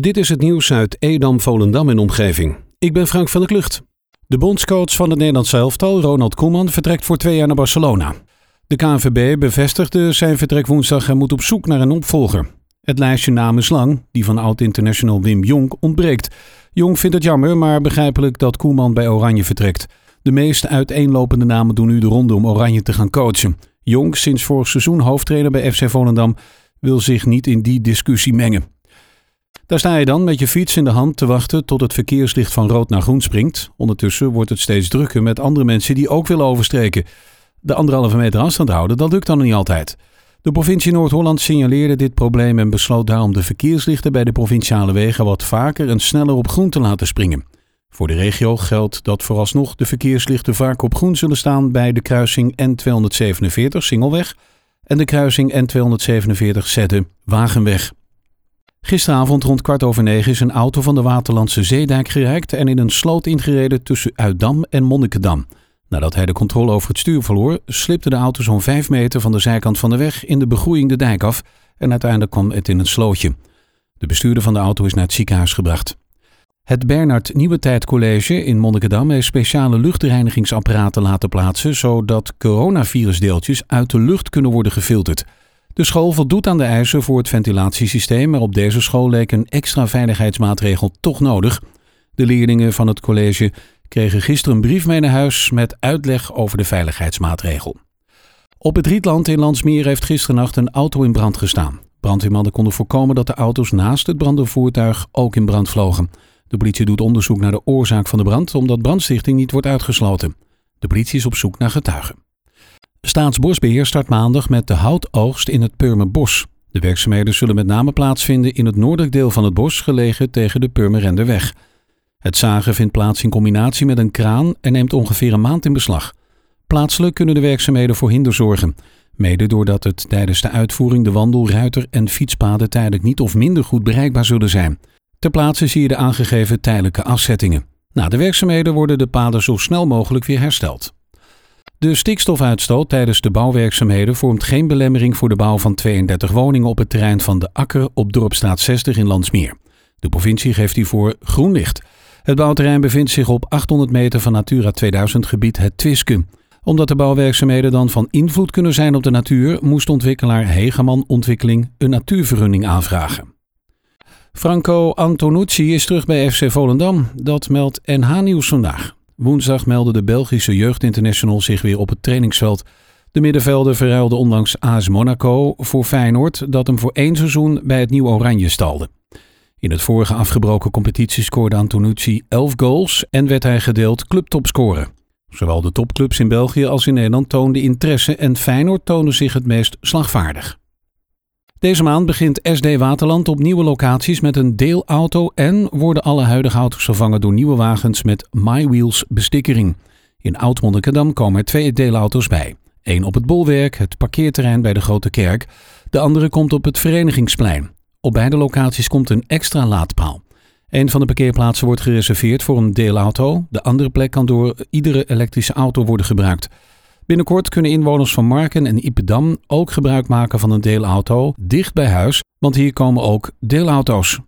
Dit is het nieuws uit Edam, Volendam en omgeving. Ik ben Frank van der Klucht. De bondscoach van het Nederlands elftal, Ronald Koeman, vertrekt voor twee jaar naar Barcelona. De KNVB bevestigde zijn vertrek woensdag en moet op zoek naar een opvolger. Het lijstje namen is lang, die van oud-international Wim Jonk ontbreekt. Jong vindt het jammer, maar begrijpelijk dat Koeman bij Oranje vertrekt. De meest uiteenlopende namen doen nu de ronde om Oranje te gaan coachen. Jong, sinds vorig seizoen hoofdtrainer bij FC Volendam, wil zich niet in die discussie mengen. Daar sta je dan met je fiets in de hand te wachten tot het verkeerslicht van rood naar groen springt. Ondertussen wordt het steeds drukker met andere mensen die ook willen overstreken. De anderhalve meter afstand houden, dat lukt dan niet altijd. De provincie Noord-Holland signaleerde dit probleem en besloot daarom de verkeerslichten bij de provinciale wegen wat vaker en sneller op groen te laten springen. Voor de regio geldt dat vooralsnog de verkeerslichten vaak op groen zullen staan bij de kruising N247 Singelweg en de kruising N247 Zette Wagenweg. Gisteravond rond kwart over negen is een auto van de Waterlandse Zeedijk gereikt en in een sloot ingereden tussen Uitdam en Monnikendam. Nadat hij de controle over het stuur verloor, slipte de auto zo'n vijf meter van de zijkant van de weg in de begroeiing de dijk af en uiteindelijk kwam het in een slootje. De bestuurder van de auto is naar het ziekenhuis gebracht. Het Bernard Nieuwetijd College in Monnikendam heeft speciale luchtreinigingsapparaten laten plaatsen, zodat coronavirusdeeltjes uit de lucht kunnen worden gefilterd. De school voldoet aan de eisen voor het ventilatiesysteem, maar op deze school leek een extra veiligheidsmaatregel toch nodig. De leerlingen van het college kregen gisteren een brief mee naar huis met uitleg over de veiligheidsmaatregel. Op het Rietland in Landsmeer heeft gisternacht een auto in brand gestaan. Brandweermannen konden voorkomen dat de auto's naast het brandende ook in brand vlogen. De politie doet onderzoek naar de oorzaak van de brand, omdat brandstichting niet wordt uitgesloten. De politie is op zoek naar getuigen. Staatsbosbeheer start maandag met de houtoogst in het Purmerbos. De werkzaamheden zullen met name plaatsvinden in het noordelijk deel van het bos, gelegen tegen de Purmerenderweg. Het zagen vindt plaats in combinatie met een kraan en neemt ongeveer een maand in beslag. Plaatselijk kunnen de werkzaamheden voor hinder zorgen. Mede doordat het tijdens de uitvoering de wandel, ruiter en fietspaden tijdelijk niet of minder goed bereikbaar zullen zijn. Ter plaatse zie je de aangegeven tijdelijke afzettingen. Na de werkzaamheden worden de paden zo snel mogelijk weer hersteld. De stikstofuitstoot tijdens de bouwwerkzaamheden vormt geen belemmering voor de bouw van 32 woningen op het terrein van de Akker op Dorpstraat 60 in Landsmeer. De provincie geeft hiervoor groen licht. Het bouwterrein bevindt zich op 800 meter van Natura 2000 gebied Het Twiske. Omdat de bouwwerkzaamheden dan van invloed kunnen zijn op de natuur, moest ontwikkelaar Hegeman Ontwikkeling een natuurvergunning aanvragen. Franco Antonucci is terug bij FC Volendam. Dat meldt NH Nieuws vandaag. Woensdag meldde de Belgische jeugdinternational zich weer op het trainingsveld. De middenvelder verruilde onlangs AS Monaco voor Feyenoord, dat hem voor één seizoen bij het Nieuw Oranje stalde. In het vorige afgebroken competitie scoorde Antonucci 11 goals en werd hij gedeeld clubtopscorer. Zowel de topclubs in België als in Nederland toonden interesse en Feyenoord toonde zich het meest slagvaardig. Deze maand begint SD Waterland op nieuwe locaties met een deelauto en worden alle huidige auto's vervangen door nieuwe wagens met MyWheels bestikkering. In Oud-Monnikendam komen er twee deelauto's bij. Eén op het bolwerk, het parkeerterrein bij de Grote Kerk. De andere komt op het Verenigingsplein. Op beide locaties komt een extra laadpaal. Een van de parkeerplaatsen wordt gereserveerd voor een deelauto. De andere plek kan door iedere elektrische auto worden gebruikt. Binnenkort kunnen inwoners van Marken en Ipedam ook gebruik maken van een deelauto dicht bij huis, want hier komen ook deelauto's.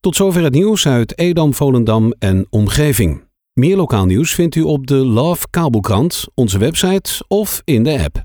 Tot zover het nieuws uit Edam, Volendam en omgeving. Meer lokaal nieuws vindt u op de Love Kabelkrant, onze website of in de app.